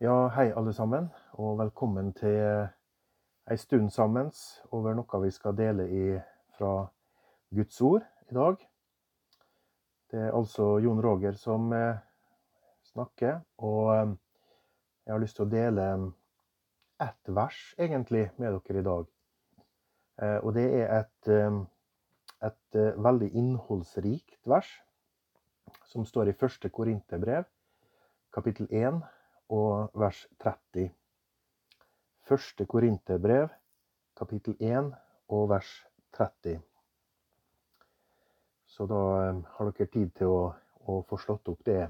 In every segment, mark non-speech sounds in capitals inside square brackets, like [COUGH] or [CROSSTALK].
Ja, hei alle sammen, og velkommen til ei stund sammen over noe vi skal dele i fra Guds ord i dag. Det er altså Jon Roger som eh, snakker, og eh, jeg har lyst til å dele ett vers egentlig med dere i dag. Eh, og det er et, et veldig innholdsrikt vers som står i første Korinterbrev, kapittel 1 og vers 30. Første Korinterbrev, kapittel 1 og vers 30. Så da eh, har dere tid til å, å få slått opp det,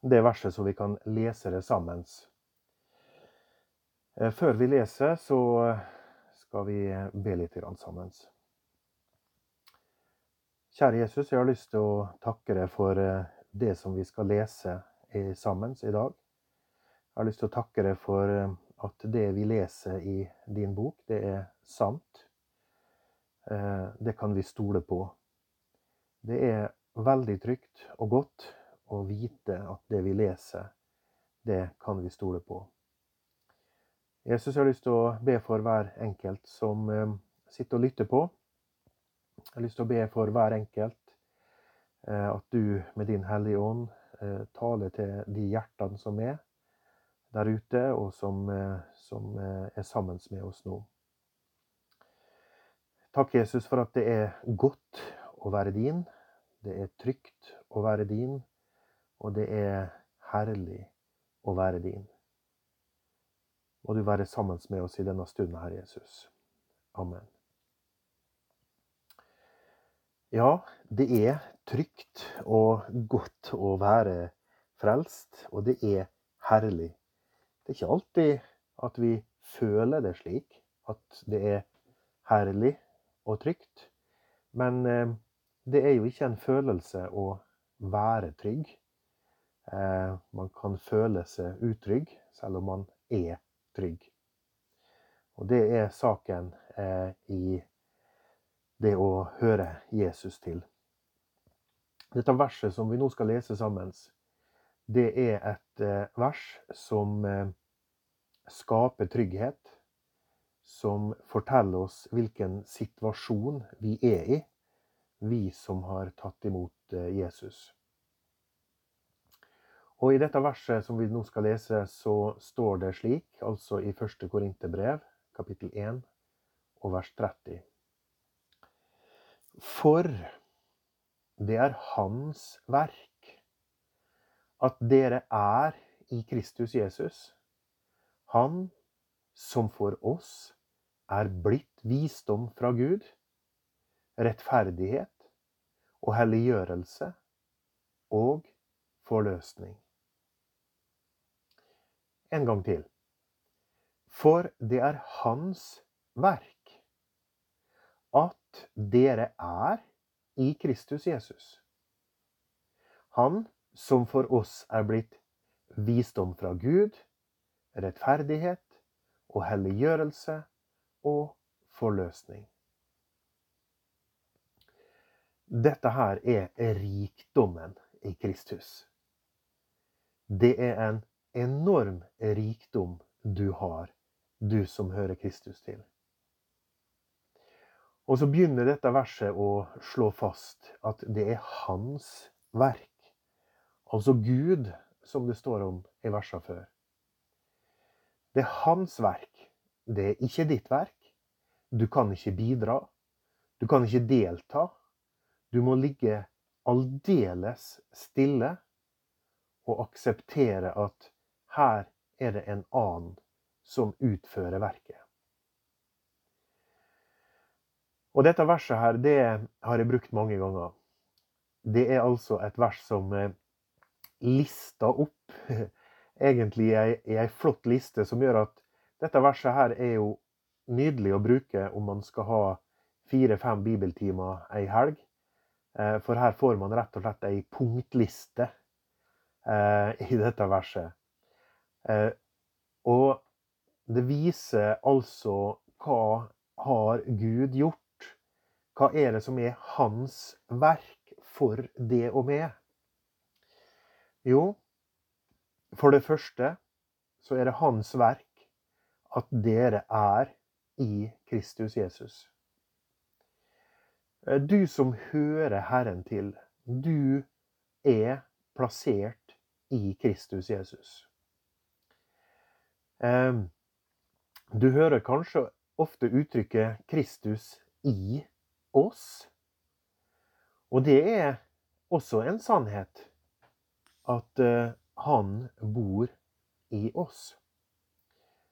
det verset, så vi kan lese det sammen. Eh, før vi leser, så skal vi be litt sammen. Kjære Jesus, jeg har lyst til å takke deg for eh, det som vi skal lese sammen i dag. Jeg har lyst til å takke deg for eh, at det vi leser i din bok, det er sant. Eh, det kan vi stole på. Det er veldig trygt og godt å vite at det vi leser, det kan vi stole på. Jesus har lyst til å be for hver enkelt som eh, sitter og lytter på. Jeg har lyst til å be for hver enkelt at du med din Hellige Ånd taler til de hjertene som er der ute, og som, eh, som eh, er sammen med oss nå. Takk, Jesus, for at det er godt å være din. Det er trygt å være din, og det er herlig å være din. Må du være sammen med oss i denne stunden, Herre Jesus. Amen. Ja, det er trygt og godt å være frelst, og det er herlig det er ikke alltid at vi føler det slik, at det er herlig og trygt. Men eh, det er jo ikke en følelse å være trygg. Eh, man kan føle seg utrygg selv om man er trygg. Og det er saken eh, i det å høre Jesus til. Dette verset som vi nå skal lese sammen, det er et vers som skaper trygghet. Som forteller oss hvilken situasjon vi er i, vi som har tatt imot eh, Jesus. Og I dette verset som vi nå skal lese, så står det slik, altså i 1. Korinterbrev, kapittel 1 og vers 30. For det er Hans verk at dere er i Kristus Jesus. Han som for oss er blitt visdom fra Gud, rettferdighet og helliggjørelse og forløsning. En gang til. For det er Hans verk at dere er i Kristus Jesus. Han som for oss er blitt visdom fra Gud, rettferdighet og helliggjørelse og forløsning. Dette her er rikdommen i Kristus. Det er en enorm rikdom du har, du som hører Kristus til. Og så begynner dette verset å slå fast at det er hans verk. Altså Gud, som det står om i versene før. Det er hans verk. Det er ikke ditt verk. Du kan ikke bidra. Du kan ikke delta. Du må ligge aldeles stille og akseptere at her er det en annen som utfører verket. Og dette verset her, det har jeg brukt mange ganger. Det er altså et vers som lister opp [LAUGHS] egentlig i ei flott liste som gjør at dette verset her er jo nydelig å bruke om man skal ha fire-fem bibeltimer ei helg. Eh, for her får man rett og slett ei punktliste eh, i dette verset. Eh, og det viser altså hva har Gud gjort? Hva er det som er hans verk for det og med? Jo, for det første så er det Hans verk at dere er i Kristus Jesus. Eh, du som hører Herren til, du er plassert i Kristus Jesus. Du hører kanskje ofte uttrykket 'Kristus i oss'. Og det er også en sannhet at eh, han bor i oss.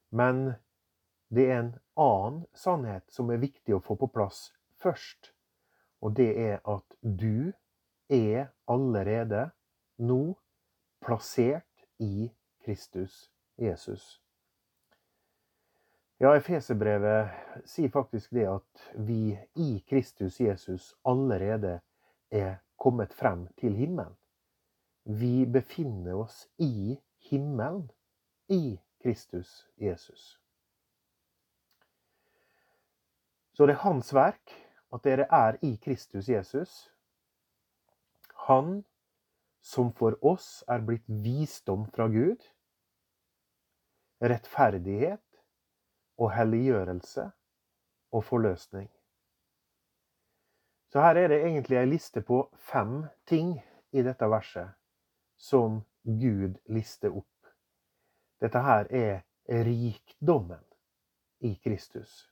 Men det er en annen sannhet som er viktig å få på plass først. Og det er at du er allerede nå plassert i Kristus Jesus. Ja, Efeserbrevet sier faktisk det at vi i Kristus Jesus allerede er kommet frem til himmelen. Vi befinner oss i himmelen i Kristus Jesus. Så det er hans verk at dere er i Kristus Jesus. Han som for oss er blitt visdom fra Gud, rettferdighet og helliggjørelse og forløsning. Så her er det egentlig ei liste på fem ting i dette verset som Gud lister opp. Dette her er rikdommen i Kristus.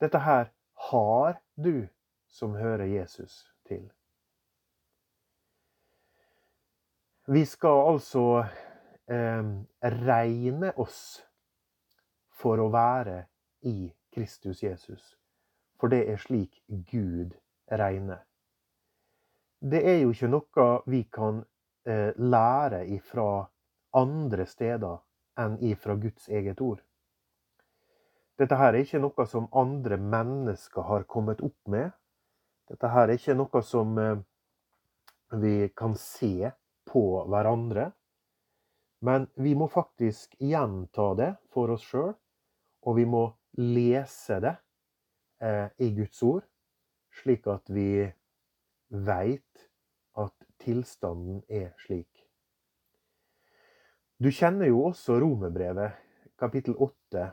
Dette her har du som hører Jesus til. Vi skal altså eh, regne oss for å være i Kristus Jesus. For det er slik Gud regner. Det er jo ikke noe vi kan lære ifra andre steder enn ifra Guds eget ord. Dette her er ikke noe som andre mennesker har kommet opp med. Dette her er ikke noe som eh, vi kan se på hverandre. Men vi må faktisk gjenta det for oss sjøl og vi må lese det eh, i Guds ord, slik at vi veit tilstanden er slik. Du kjenner jo også Romerbrevet, kapittel 8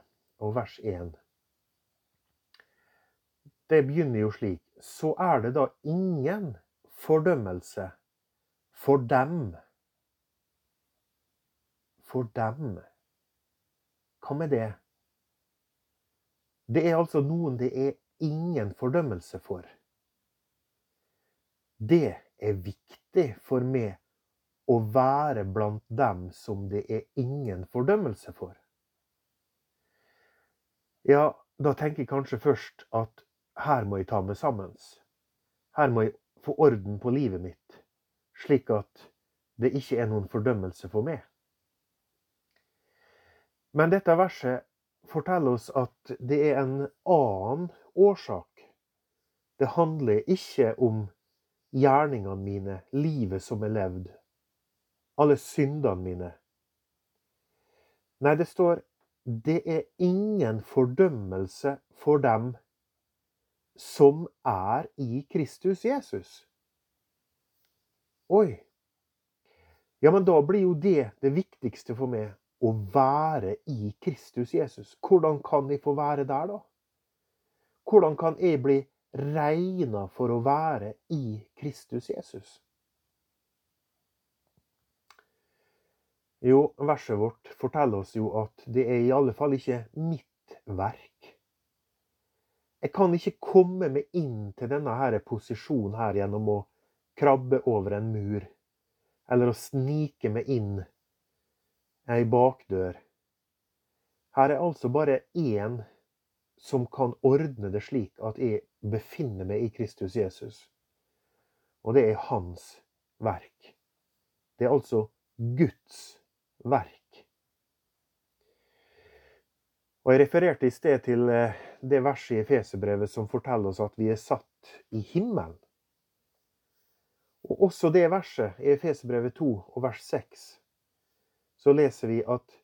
og vers 1. Det begynner jo slik. Så er det da ingen fordømmelse for dem. For dem. Hva med det? Det er altså noen det er ingen fordømmelse for. Det er viktig for meg å være blant dem som det er ingen fordømmelse for. Ja, da tenker jeg kanskje først at her må jeg ta meg sammen. Her må jeg få orden på livet mitt, slik at det ikke er noen fordømmelse for meg. Men dette verset forteller oss at det er en annen årsak. Det handler ikke om gjerningene mine, livet som er levd, alle syndene mine. Nei, det står det er ingen fordømmelse for dem som er i Kristus Jesus. Oi! Ja, men da blir jo det det viktigste for meg å være i Kristus Jesus. Hvordan kan jeg få være der, da? Hvordan kan jeg bli regna for å være i Kristus Jesus? Jo, verset vårt forteller oss jo at det er i alle fall ikke mitt verk. Jeg kan ikke komme meg inn til denne her posisjonen her gjennom å krabbe over en mur, eller å snike meg inn ei bakdør. Her er altså bare én som kan ordne det slik at jeg befinner meg i Kristus Jesus. Og det er hans verk. Det er altså Guds verk. Og Jeg refererte i sted til eh, det verset i Feserbrevet som forteller oss at vi er satt i himmelen. Og også det verset i Feserbrevet 2 og vers 6 så leser vi at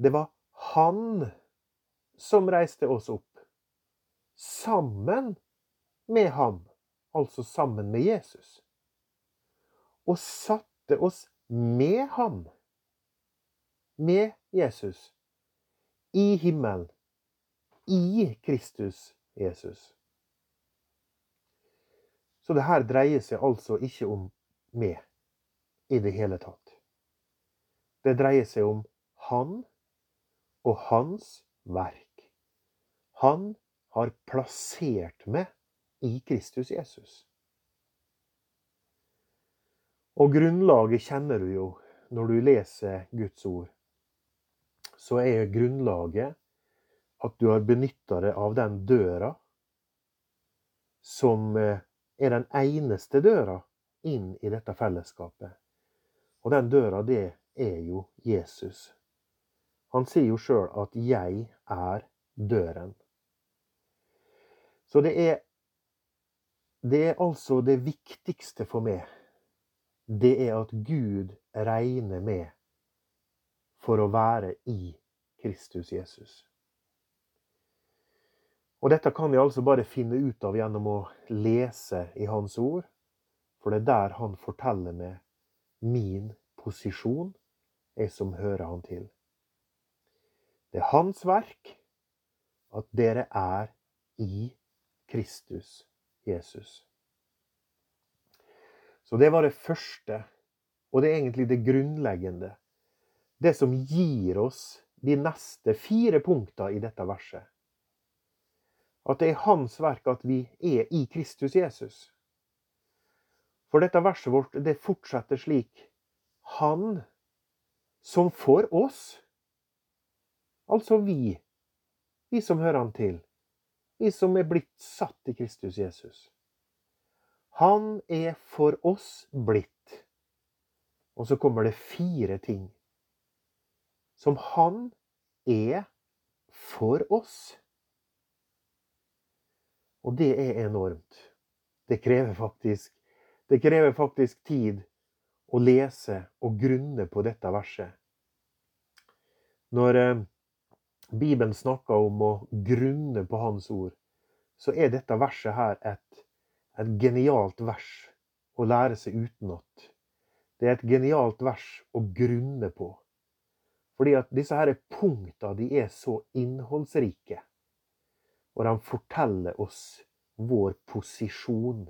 det var han som reiste oss opp. Sammen med ham, altså sammen med Jesus. Og satte oss med ham med Jesus. I himmelen. I Kristus Jesus. Så det her dreier seg altså ikke om meg i det hele tatt. Det dreier seg om han og hans verk. Han har plassert meg i Kristus Jesus. Og grunnlaget kjenner du jo når du leser Guds ord. Så er grunnlaget at du har benytta deg av den døra som eh, er den eneste døra inn i dette fellesskapet. Og den døra, det er jo Jesus. Han sier jo sjøl at 'jeg er døren'. Så det er Det er altså det viktigste for meg. Det er at Gud regner med for å være i Kristus Jesus. Og dette kan jeg altså bare finne ut av gjennom å lese i Hans ord, for det er der han forteller meg min posisjon, jeg som hører han til. Det er hans verk at dere er i Kristus Jesus. Så det var det første, og det er egentlig det grunnleggende. Det som gir oss de neste fire punktene i dette verset. At det er hans verk at vi er i Kristus Jesus. For dette verset vårt det fortsetter slik. Han som for oss, altså vi, vi som hører han til, vi som er blitt satt i Kristus Jesus. Han er for oss blitt. Og så kommer det fire ting som han er for oss. Og det er enormt. Det krever faktisk, det krever faktisk tid å lese og grunne på dette verset. Når eh, Bibelen snakker om å grunne på Hans ord, så er dette verset her et, et genialt vers å lære seg utenat. Det er et genialt vers å grunne på. Fordi at disse her punktene de er så innholdsrike. Og de forteller oss vår posisjon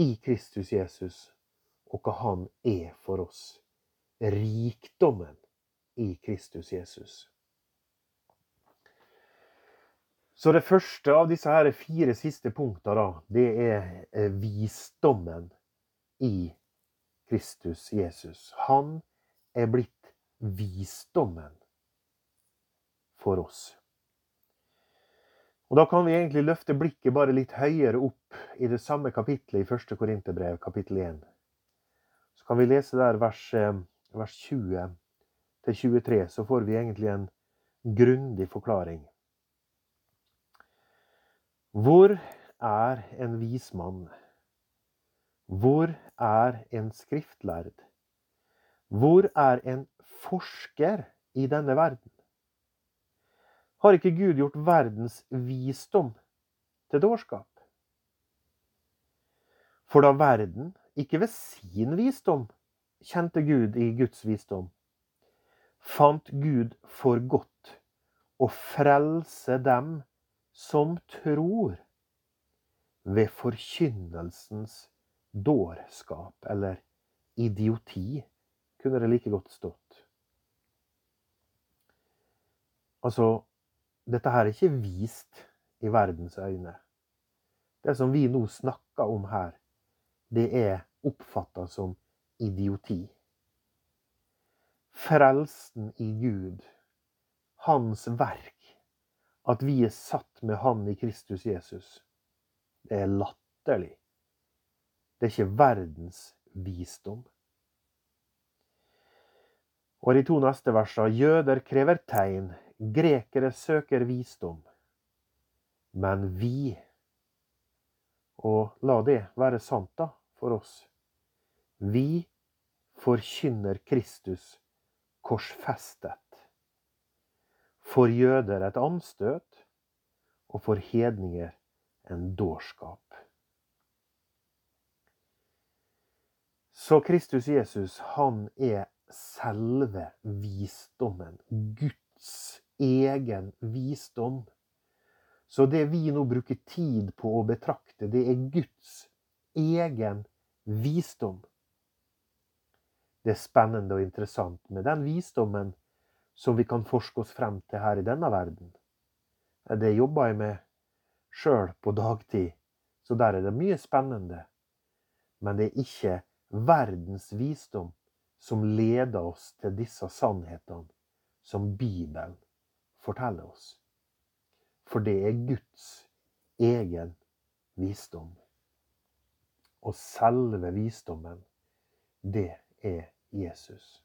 i Kristus Jesus og hva han er for oss. Rikdommen i Kristus Jesus. Så det første av disse her fire siste punktene, det er eh, visdommen i Kristus Jesus. Han er blitt visdommen for oss. Og Da kan vi egentlig løfte blikket bare litt høyere opp i det samme kapittelet i 1. Korinterbrev, kapittel 1. Så kan vi lese der vers, eh, vers 20 til 23, så får vi egentlig en grundig forklaring. Hvor er en vis mann? Hvor er en skriftlærd? Hvor er en forsker i denne verden? Har ikke Gud gjort verdens visdom til dårskap? For da verden, ikke ved sin visdom, kjente Gud i Guds visdom, fant Gud for godt å frelse dem som tror, ved forkynnelsens dårskap, eller idioti, kunne det like godt stått. Altså, dette her er ikke vist i verdens øyne. Det som vi nå snakker om her, det er oppfatta som idioti. Frelsen i Gud, hans verk, at vi er satt med Han i Kristus Jesus, det er latterlig. Det er ikke verdens visdom. Og de to neste versene jøder krever tegn, Grekere søker visdom, men vi Og la det være sant, da, for oss. Vi forkynner Kristus korsfestet. For jøder et anstøt, og for hedninger en dårskap. Så Kristus Jesus, han er selve visdommen. Guds egen visdom. Så det vi nå bruker tid på å betrakte, det er Guds egen visdom. Det er spennende og interessant med den visdommen som vi kan forske oss frem til her i denne verden. Det jobber jeg med sjøl på dagtid, så der er det mye spennende. Men det er ikke verdens visdom som leder oss til disse sannhetene som Bibelen forteller oss. For det er Guds egen visdom. Og selve visdommen, det er Jesus.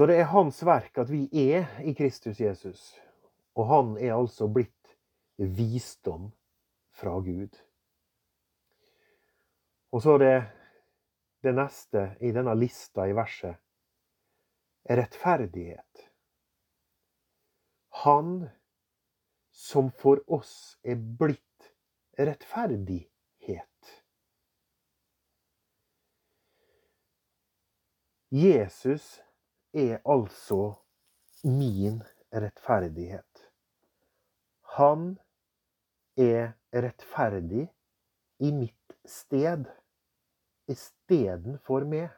Så det er hans verk at vi er i Kristus Jesus. Og han er altså blitt visdom fra Gud. Og så er det det neste i denne lista i verset rettferdighet. Han som for oss er blitt rettferdighet. Jesus er altså min rettferdighet. Han er rettferdig i mitt sted istedenfor meg.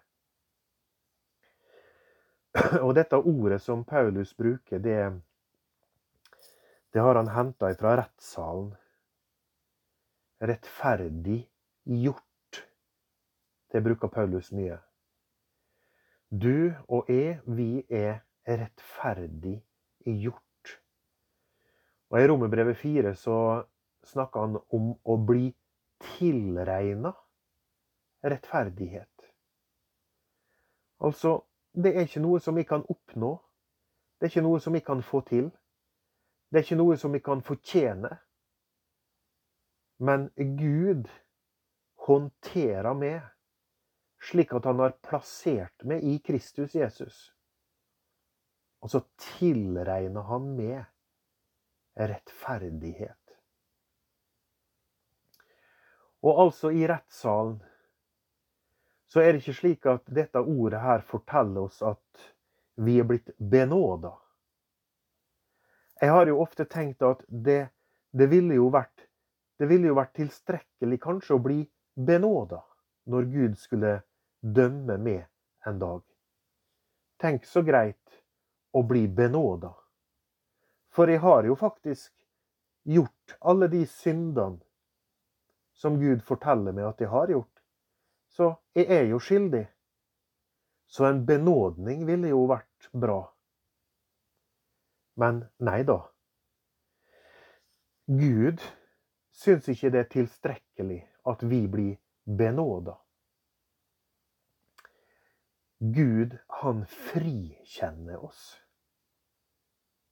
[CLEARS THROAT] Og dette ordet som Paulus bruker, det, det har han henta fra rettssalen. Rettferdig gjort. Det bruker Paulus mye. Du og jeg, vi er rettferdig gjort. Og I Romerbrevet 4 så snakker han om å bli tilregna rettferdighet. Altså, det er ikke noe som vi kan oppnå. Det er ikke noe som vi kan få til. Det er ikke noe som vi kan fortjene. Men Gud håndterer meg slik at han har plassert meg i Kristus Jesus. Og så tilregner han meg rettferdighet. Og altså i rettssalen så er det ikke slik at dette ordet her forteller oss at vi er blitt benåda. Jeg har jo ofte tenkt at det, det, ville jo vært, det ville jo vært tilstrekkelig kanskje å bli benåda når Gud skulle dømme meg en dag. Tenk så greit å bli benåda. For jeg har jo faktisk gjort alle de syndene som Gud forteller meg at jeg har gjort. Så jeg er jo skyldig. Så en benådning ville jo vært bra. Men nei da. Gud syns ikke det er tilstrekkelig at vi blir benåda. Gud, han frikjenner oss.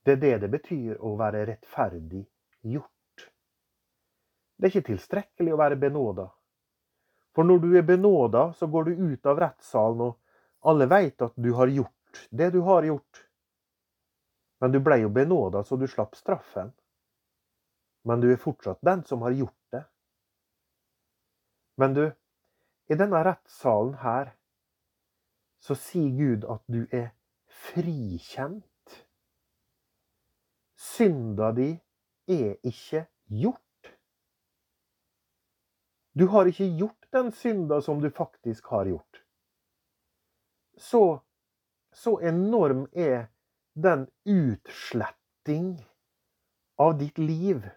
Det er det det betyr å være rettferdig gjort. Det er ikke tilstrekkelig å være benåda. For når du er benåda, så går du ut av rettssalen, og alle veit at du har gjort det du har gjort. Men du ble jo benåda, så du slapp straffen. Men du er fortsatt den som har gjort det. Men du, i denne rettssalen her, så sier Gud at du er frikjent. Synda di er ikke gjort. Du har ikke gjort den synda som du faktisk har gjort. Så, så enorm er den utsletting av ditt liv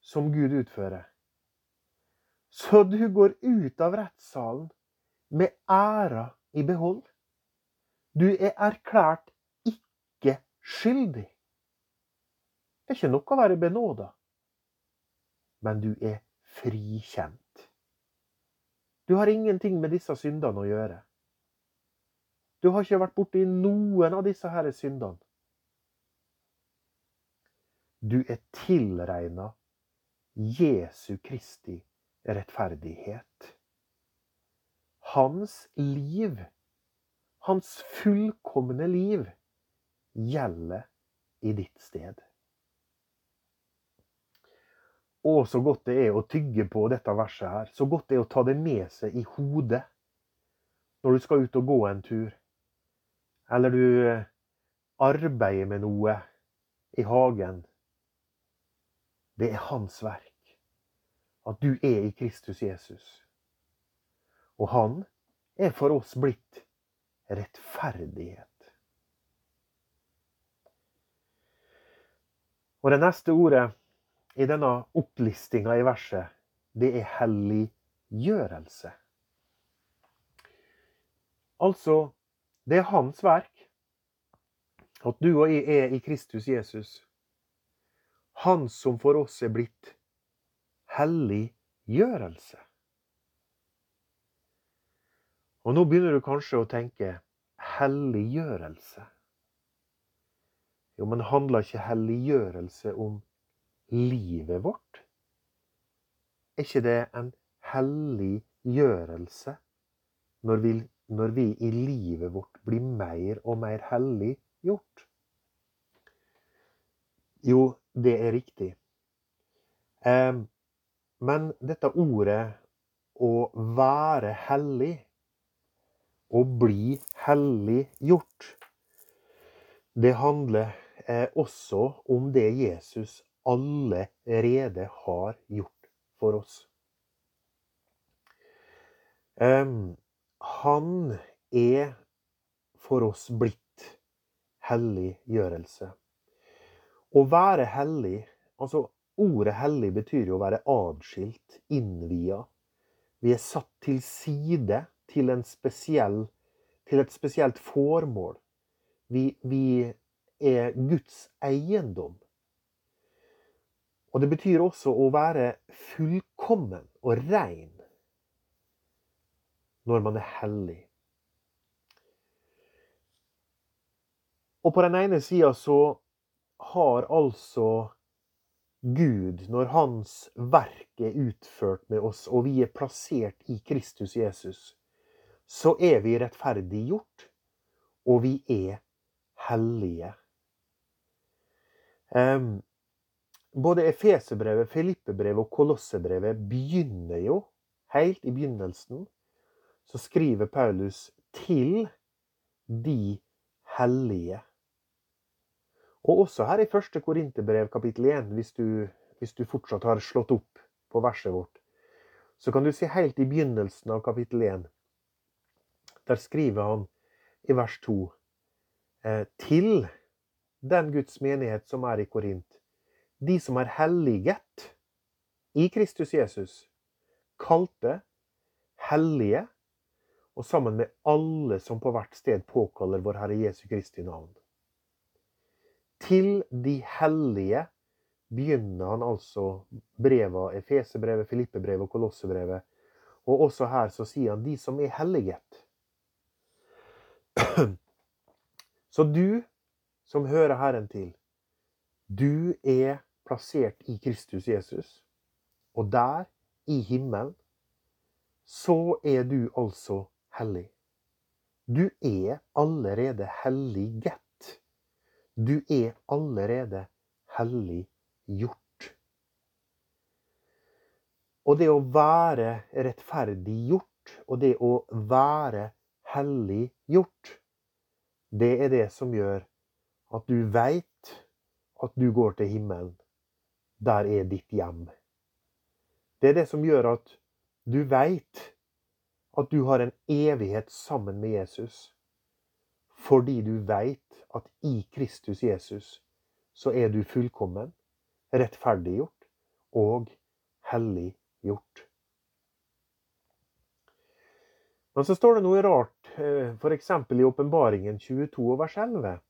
som Gud utfører. Så du går ut av rettssalen med æra i behold. Du er erklært ikke skyldig. Det er ikke nok å være benåda, men du er frikjent. Du har ingenting med disse syndene å gjøre. Du har ikke vært borti noen av disse her syndene. Du er tilregna Jesu Kristi rettferdighet. Hans liv, hans fullkomne liv, gjelder i ditt sted. Å, så godt det er å tygge på dette verset her. Så godt det er å ta det med seg i hodet. når du skal ut og gå en tur, eller du eh, arbeider med noe i hagen. Det er hans verk. At du er i Kristus Jesus. Og han er for oss blitt rettferdighet. Og det neste ordet i denne opplistinga i verset, det er helliggjørelse. Altså, det er hans verk at du og jeg er i Kristus Jesus. Han som for oss er blitt helliggjørelse. Og nå begynner du kanskje å tenke helliggjørelse. Jo, men handler ikke helliggjørelse om livet vårt? Er ikke det en helliggjørelse når vi, når vi i livet vårt blir mer og mer helliggjort? Jo, det er riktig. Um, men dette ordet å være hellig, å bli helliggjort, det handler eh, også om det Jesus allerede har gjort for oss. Han er for oss blitt helliggjørelse. Å være hellig, altså Ordet hellig betyr jo å være adskilt, innvia. Vi er satt til side til, spesiell, til et spesielt formål. Vi, vi er Guds eiendom. Og det betyr også å være fullkommen og rein når man er hellig. Og på den ene sida så har altså Gud, når Hans verk er utført med oss, og vi er plassert i Kristus Jesus, så er vi rettferdiggjort, og vi er hellige. Både Efeserbrevet, Filippebrevet og Kolossebrevet begynner jo helt i begynnelsen. Så skriver Paulus til de hellige. Og også her i første Korinterbrev kapittel 1, hvis du, hvis du fortsatt har slått opp på verset vårt, så kan du si helt i begynnelsen av kapittel 1. Der skriver han i vers 2 eh, til den Guds menighet som er i Korint, de som er helliget i Kristus Jesus, kalte, hellige, og sammen med alle som på hvert sted påkaller vår Herre Jesu Kristi navn. Til de hellige begynner han altså brevet, Efesebrevet, Filippebrevet og Kolossebrevet. Og også her så sier han de som er helliget. [CLEARS THROAT] Så du som hører Herren til, du er plassert i Kristus Jesus. Og der, i himmelen, så er du altså hellig. Du er allerede helliget. Du er allerede hellig gjort. Og det å være rettferdig gjort, og det å være hellig gjort, det er det som gjør at du veit at du går til himmelen. Der er ditt hjem. Det er det som gjør at du veit at du har en evighet sammen med Jesus. Fordi du veit at i Kristus Jesus så er du fullkommen, rettferdiggjort og helliggjort. Men så står det noe rart, eh, f.eks. i Åpenbaringen 22 vers 11.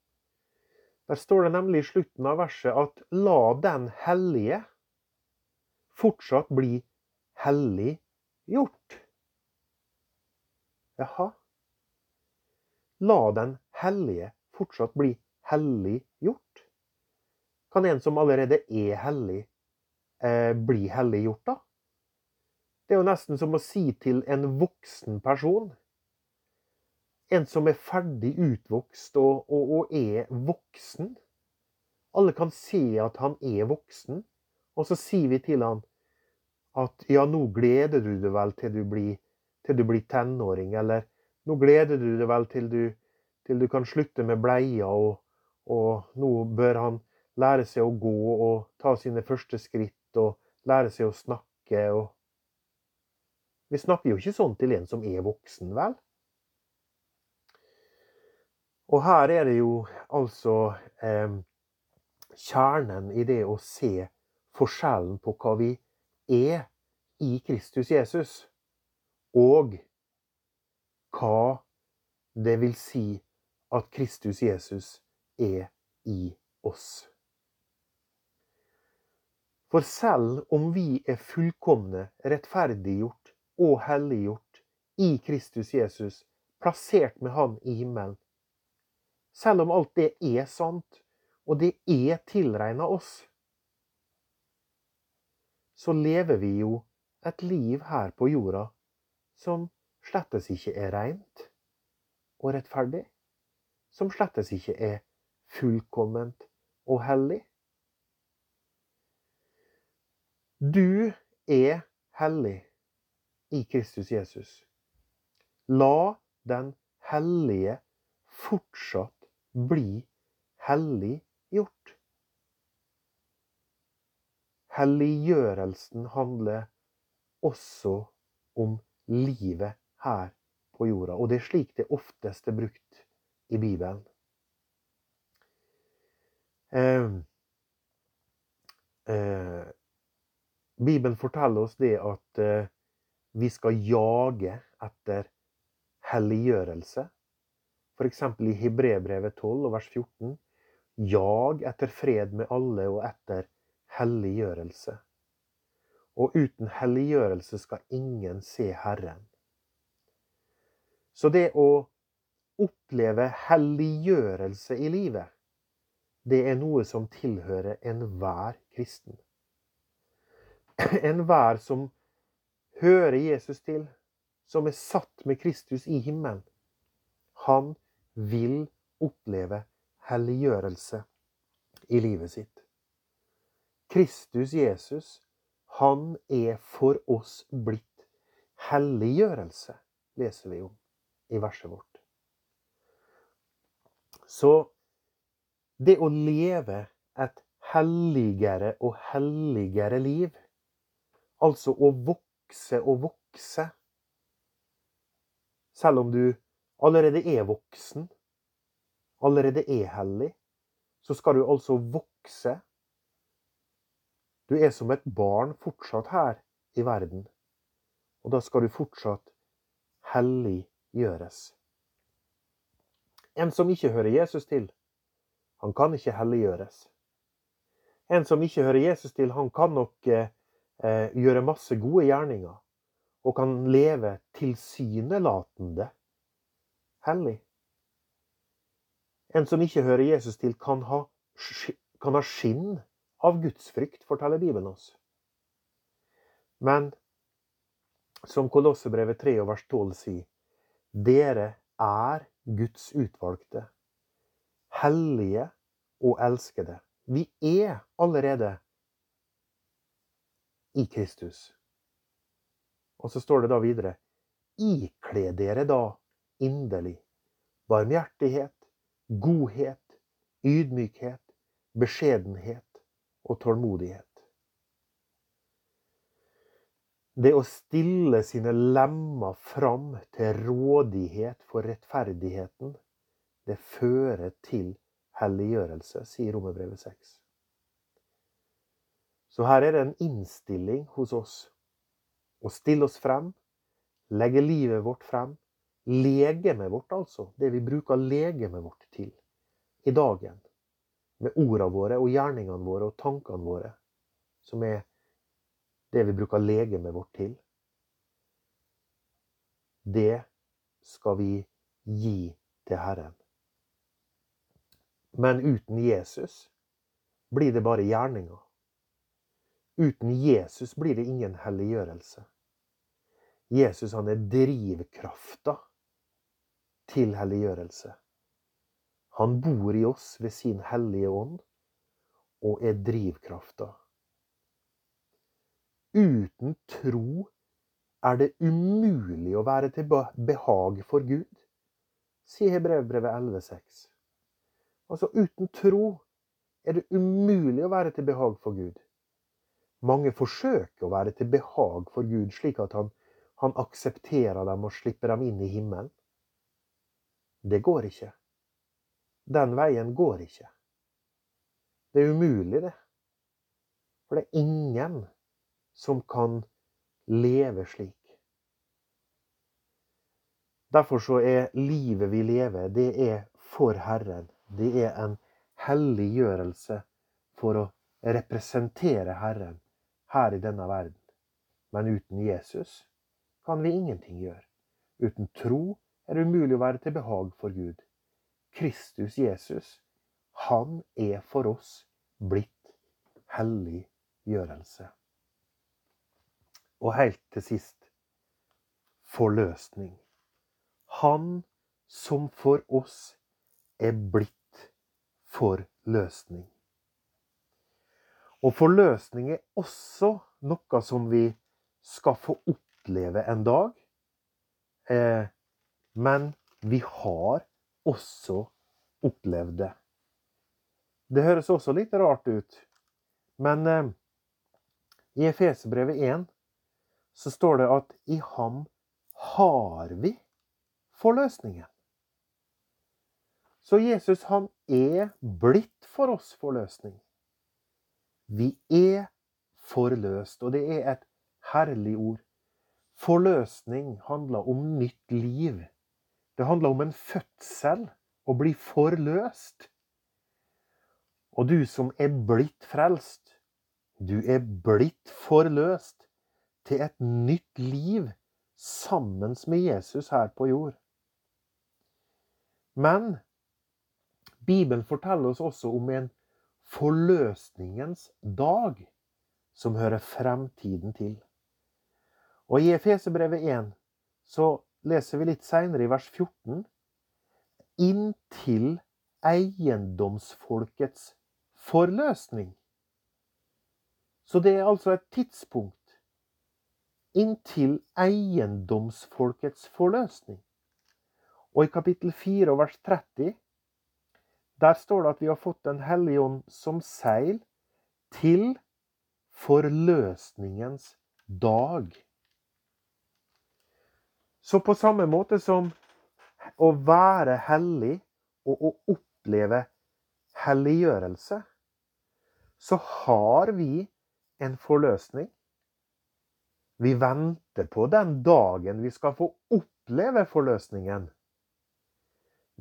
Der står det nemlig i slutten av verset at la den hellige fortsatt bli helliggjort. Jaha. La den hellige fortsatt bli helliggjort? Kan en som allerede er hellig, eh, bli helliggjort, da? Det er jo nesten som å si til en voksen person En som er ferdig utvokst og, og, og er voksen. Alle kan se at han er voksen, og så sier vi til han at ja, nå gleder du deg vel til du blir, til du blir tenåring, eller nå gleder du deg vel til du, til du kan slutte med bleia, og, og nå bør han lære seg å gå og ta sine første skritt og lære seg å snakke. og Vi snakker jo ikke sånn til en som er voksen, vel? Og her er det jo altså eh, kjernen i det å se forskjellen på hva vi er i Kristus Jesus, og hva det vil si at Kristus Jesus er i oss. For selv om vi er fullkomne, rettferdiggjort og helliggjort i Kristus Jesus, plassert med Han i himmelen, selv om alt det er sant, og det er tilregna oss, så lever vi jo et liv her på jorda som slettes ikke er rent og rettferdig, som slettes ikke er fullkomment og hellig. Du er hellig i Kristus Jesus. La den hellige fortsatt bli helliggjort. Helliggjørelsen handler også om livet her på jorda. Og det er slik det oftest er brukt i Bibelen. Eh, eh, Bibelen forteller oss det at eh, vi skal jage etter helliggjørelse. F.eks. i Hebrebrevet 12 vers 14. Jag etter fred med alle og etter helliggjørelse. Og uten helliggjørelse skal ingen se Herren. Så det å oppleve helliggjørelse i livet, det er noe som tilhører enhver kristen. [CLEARS THROAT] Enhver som hører Jesus til, som er satt med Kristus i himmelen, han vil oppleve helliggjørelse i livet sitt. Kristus Jesus, han er for oss blitt helliggjørelse, leser vi om i verset vårt. Så det å leve et helligere og helligere liv, altså å vokse og vokse Selv om du allerede er voksen, allerede er hellig, så skal du altså vokse. Du er som et barn fortsatt her i verden. Og da skal du fortsatt helliggjøres. En som ikke hører Jesus til, han kan ikke helliggjøres. En som ikke hører Jesus til, han kan nok eh gjøre masse gode gjerninger. Og kan leve tilsynelatende hellig. En som ikke hører Jesus til, kan ha, kan ha skinn av gudsfrykt, forteller Bibelen oss. Men som Kolossebrevet 3 vers 12 sier, dere er Guds utvalgte, hellige og elskede. Vi er allerede i Kristus. Og så står det da videre Ikle dere da inderlig barmhjertighet, godhet, ydmykhet, beskjedenhet og tålmodighet. Det å stille sine lemmer fram til rådighet for rettferdigheten, det fører til helliggjørelse, sier Romerbrevet 6. Så her er det en innstilling hos oss å stille oss frem, legge livet vårt frem, legemet vårt, altså. Det vi bruker legemet vårt til i dagen. Med ordene våre og gjerningene våre og tankene våre. Som er det vi bruker legemet vårt til. Det skal vi gi til Herren. Men uten Jesus blir det bare gjerninger. Uten Jesus blir det ingen helliggjørelse. Jesus han er drivkrafta til helliggjørelse. Han bor i oss ved sin hellige ånd og er drivkrafta. Uten tro er det umulig å være til behag for Gud, sier Hebrevbrevet 11,6. Altså uten tro er det umulig å være til behag for Gud. Mange forsøker å være til behag for Gud, slik at han, han aksepterer dem og slipper dem inn i himmelen. Det går ikke. Den veien går ikke. Det er umulig, det. For det er ingen som kan leve slik. Derfor så er livet vi lever, det er for Herren. Det er en helliggjørelse for å representere Herren her i denne verden. Men uten Jesus kan vi ingenting gjøre. Uten tro er det umulig å være til behag for Gud. Kristus Jesus, han er for oss blitt helliggjørelse. Og helt til sist forløsning. Han som for oss er blitt forløsning. Og forløsning er også noe som vi skal få oppleve en dag. Eh, men vi har også opplevd det. Det høres også litt rart ut, men eh, i Efesebrevet 1 så står det at i ham har vi forløsningen. Så Jesus han er blitt for oss forløsning. Vi er forløst, og det er et herlig ord. Forløsning handler om nytt liv. Det handler om en fødsel, å bli forløst. Og du som er blitt frelst, du er blitt forløst til et nytt liv sammen med Jesus her på jord. Men Bibelen forteller oss også om en forløsningens dag, som hører fremtiden til. Og i Efesebrevet 1 så leser vi litt seinere i vers 14 inntil eiendomsfolkets forløsning. Så det er altså et tidspunkt inntil eiendomsfolkets forløsning. Og i kapittel 4 og vers 30 der står det at vi har fått Den hellige ånd som seil til forløsningens dag. Så på samme måte som å være hellig og å oppleve helliggjørelse, så har vi en forløsning. Vi venter på den dagen vi skal få oppleve forløsningen.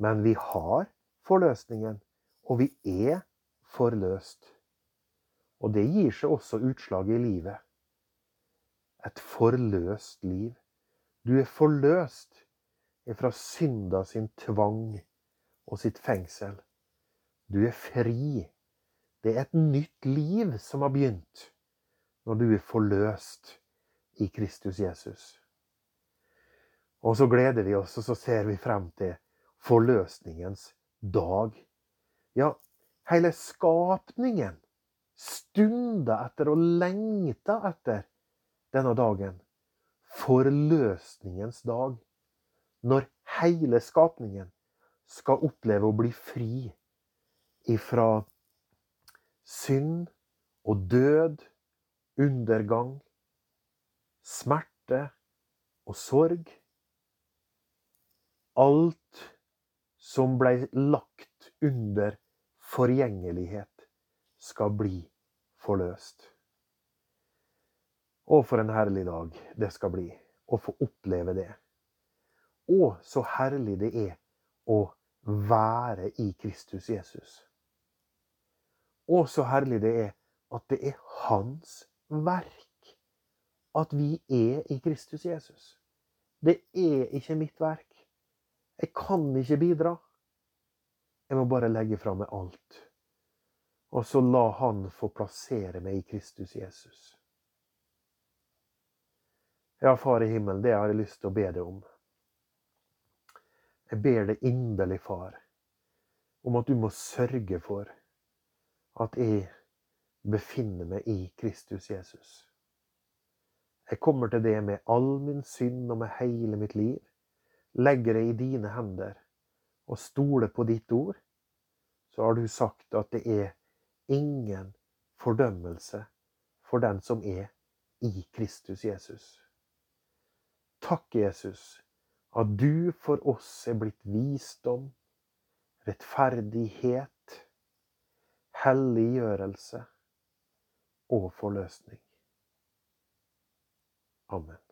Men vi har forløsningen, og vi er forløst. Og det gir seg også utslag i livet. Et forløst liv. Du er forløst fra synda sin tvang og sitt fengsel. Du er fri. Det er et nytt liv som har begynt når du er forløst i Kristus Jesus. Og så gleder vi oss, og så ser vi frem til forløsningens dag. Ja, hele skapningen stunder etter og lengter etter denne dagen. Forløsningens dag. Når hele skapningen skal oppleve å bli fri ifra synd og død, undergang, smerte og sorg. Alt som blei lagt under forgjengelighet, skal bli forløst. Å, for en herlig dag det skal bli å få oppleve det. Å, så herlig det er å være i Kristus Jesus. Å, så herlig det er at det er hans verk at vi er i Kristus Jesus. Det er ikke mitt verk. Jeg kan ikke bidra. Jeg må bare legge fra meg alt. Og så la Han få plassere meg i Kristus Jesus. Ja, Far i himmelen, det har jeg lyst til å be deg om. Jeg ber deg inderlig, Far, om at du må sørge for at jeg befinner meg i Kristus Jesus. Jeg kommer til det med all min synd og med hele mitt liv. Legger det i dine hender og stoler på ditt ord. Så har du sagt at det er ingen fordømmelse for den som er i Kristus Jesus. Takk, Jesus, at du for oss er blitt visdom, rettferdighet, helliggjørelse og forløsning. Amen.